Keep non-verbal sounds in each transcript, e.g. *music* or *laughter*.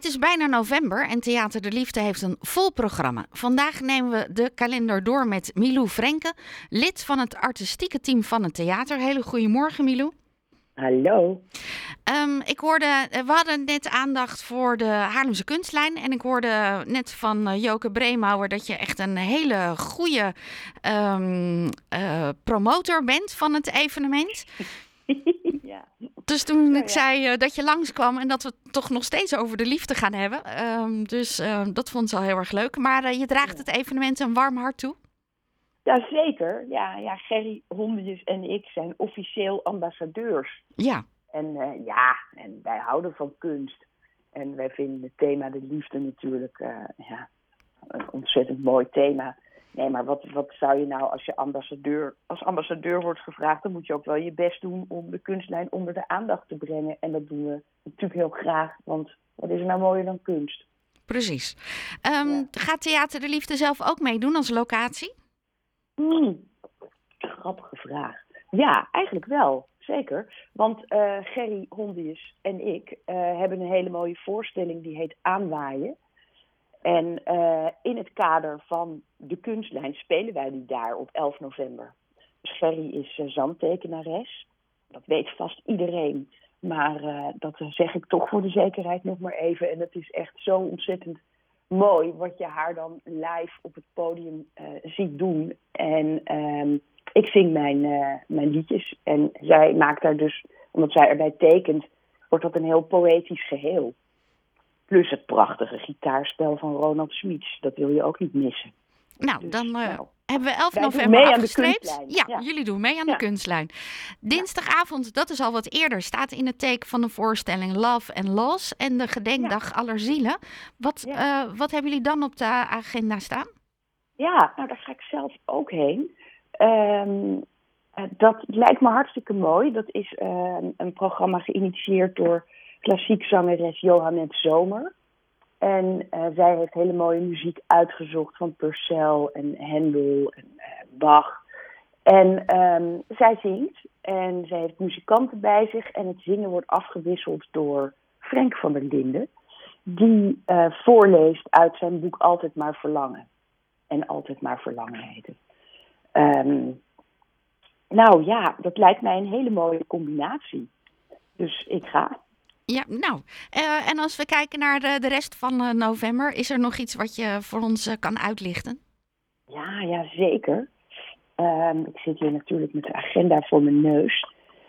Het is bijna november en Theater de Liefde heeft een vol programma. Vandaag nemen we de kalender door met Milou Frenke, lid van het artistieke team van het theater. Hele goedemorgen Milou. Hallo. Um, ik hoorde, eh, we hadden net aandacht voor de Haarlemse kunstlijn. En ik hoorde net van uh, Joke Breemauer dat je echt een hele goede um, uh, promotor bent van het evenement. *laughs* *laughs* ja. Dus toen ik zei uh, dat je langskwam en dat we het toch nog steeds over de liefde gaan hebben. Um, dus uh, dat vond ze al heel erg leuk. Maar uh, je draagt het evenement een warm hart toe. Jazeker. Ja, ja, Gerry Hondjes en ik zijn officieel ambassadeurs. Ja. En ja, en wij houden van kunst. En wij vinden het thema de liefde natuurlijk ja, een ontzettend mooi thema. Nee, maar wat, wat zou je nou als je ambassadeur, als ambassadeur wordt gevraagd, dan moet je ook wel je best doen om de kunstlijn onder de aandacht te brengen. En dat doen we natuurlijk heel graag, want wat is er nou mooier dan kunst? Precies. Um, ja. Gaat Theater de Liefde zelf ook meedoen als locatie? Hmm, grappige vraag. Ja, eigenlijk wel. Zeker. Want uh, Gerry Hondius en ik uh, hebben een hele mooie voorstelling die heet Aanwaaien. En uh, in het kader van de kunstlijn spelen wij die daar op 11 november. Gerry is uh, zandtekenares. Dat weet vast iedereen. Maar uh, dat zeg ik toch voor de zekerheid nog maar even. En het is echt zo ontzettend mooi wat je haar dan live op het podium ziet doen. En ehm, ik zing mijn, mijn liedjes. En zij maakt daar dus, omdat zij erbij tekent, wordt dat een heel poëtisch geheel. Plus het prachtige gitaarspel van Ronald Smits. Dat wil je ook niet missen. Nou, dus, dan uh, nou, hebben we 11 november afgestreept. Ja, ja, jullie doen mee aan ja. de kunstlijn. Dinsdagavond, dat is al wat eerder, staat in het teken van de voorstelling Love and Loss en de gedenkdag aller zielen. Wat, uh, wat hebben jullie dan op de agenda staan? Ja, nou daar ga ik zelf ook heen. Um, dat lijkt me hartstikke mooi. Dat is uh, een programma geïnitieerd door klassiek zangeres Johannet Zomer. En uh, zij heeft hele mooie muziek uitgezocht van Purcell en Handel en uh, Bach. En um, zij zingt en zij heeft muzikanten bij zich en het zingen wordt afgewisseld door Frank van der Linden. Die uh, voorleest uit zijn boek Altijd maar verlangen. En Altijd maar verlangen heet. Um, nou ja, dat lijkt mij een hele mooie combinatie. Dus ik ga. Ja, nou, uh, en als we kijken naar de, de rest van uh, november, is er nog iets wat je voor ons uh, kan uitlichten? Ja, ja zeker. Um, ik zit hier natuurlijk met de agenda voor mijn neus.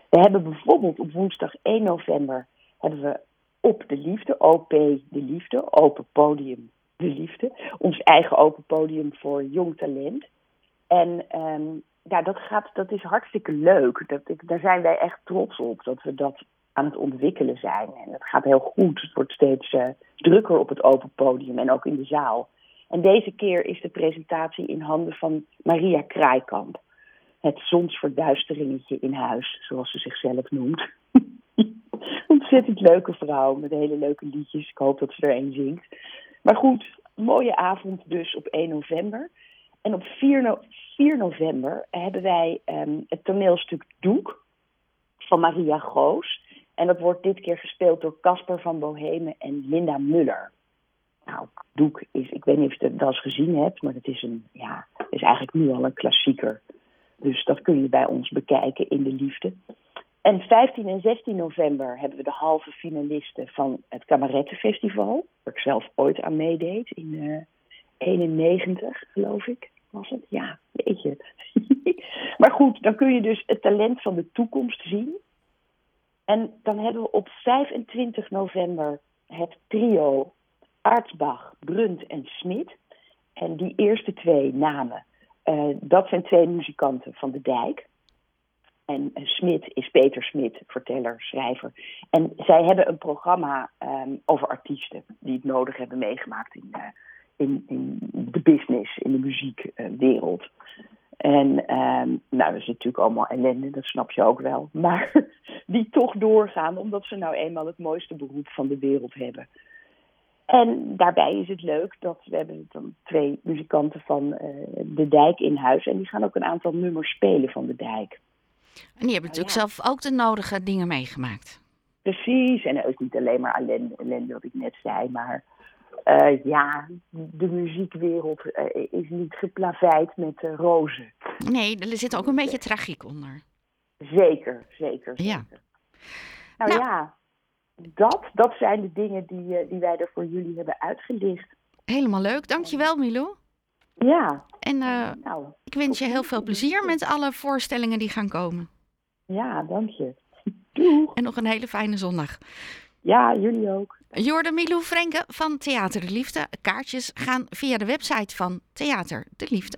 We hebben bijvoorbeeld op woensdag 1 november hebben we op de liefde, OP de liefde, open podium de liefde, ons eigen open podium voor jong talent. En um, ja, dat, gaat, dat is hartstikke leuk. Dat, daar zijn wij echt trots op dat we dat aan het ontwikkelen zijn. En het gaat heel goed. Het wordt steeds uh, drukker op het open podium en ook in de zaal. En deze keer is de presentatie in handen van Maria Kraaikamp. Het zonsverduisteringetje in huis, zoals ze zichzelf noemt. *laughs* Ontzettend leuke vrouw met hele leuke liedjes. Ik hoop dat ze er een zingt. Maar goed, mooie avond dus op 1 november. En op 4, no 4 november hebben wij um, het toneelstuk Doek van Maria Goos. En dat wordt dit keer gespeeld door Casper van Bohemen en Linda Muller. Nou, Doek is, ik weet niet of je wel eens gezien hebt, maar het is, een, ja, is eigenlijk nu al een klassieker. Dus dat kun je bij ons bekijken in de liefde. En 15 en 16 november hebben we de halve finalisten van het Kamarettenfestival. Waar ik zelf ooit aan meedeed in uh, 91, geloof ik. Was het? Ja, weet je. *laughs* maar goed, dan kun je dus het talent van de toekomst zien. En dan hebben we op 25 november het trio Aartsbach, Brunt en Smit. En die eerste twee namen, uh, dat zijn twee muzikanten van de Dijk. En uh, Smit is Peter Smit, verteller, schrijver. En zij hebben een programma um, over artiesten die het nodig hebben meegemaakt in, uh, in, in de business, in de muziekwereld. En um, nou, dat is natuurlijk allemaal ellende, dat snap je ook wel. *laughs* Maar die toch doorgaan, omdat ze nou eenmaal het mooiste beroep van de wereld hebben. En daarbij is het leuk dat we hebben dan twee muzikanten van uh, de Dijk in huis. En die gaan ook een aantal nummers spelen van de Dijk. En die hebben natuurlijk ja. zelf ook de nodige dingen meegemaakt. Precies, en het is niet alleen maar ellende, ellende wat ik net zei, maar uh, ja, de muziekwereld uh, is niet geplaveid met uh, rozen. Nee, er zit ook een beetje tragiek onder. Zeker, zeker. zeker. Ja. Nou, nou, ja, dat, dat zijn de dingen die, die wij er voor jullie hebben uitgelicht. Helemaal leuk, dankjewel Milou. Ja. En nou, ik wens je heel veel plezier met alle voorstellingen die gaan komen. Ja, dank je. Doeg. En nog een hele fijne zondag. Ja, jullie ook. Jorde Milou Frenke van Theater de Liefde. Kaartjes gaan via de website van Theater de Liefde.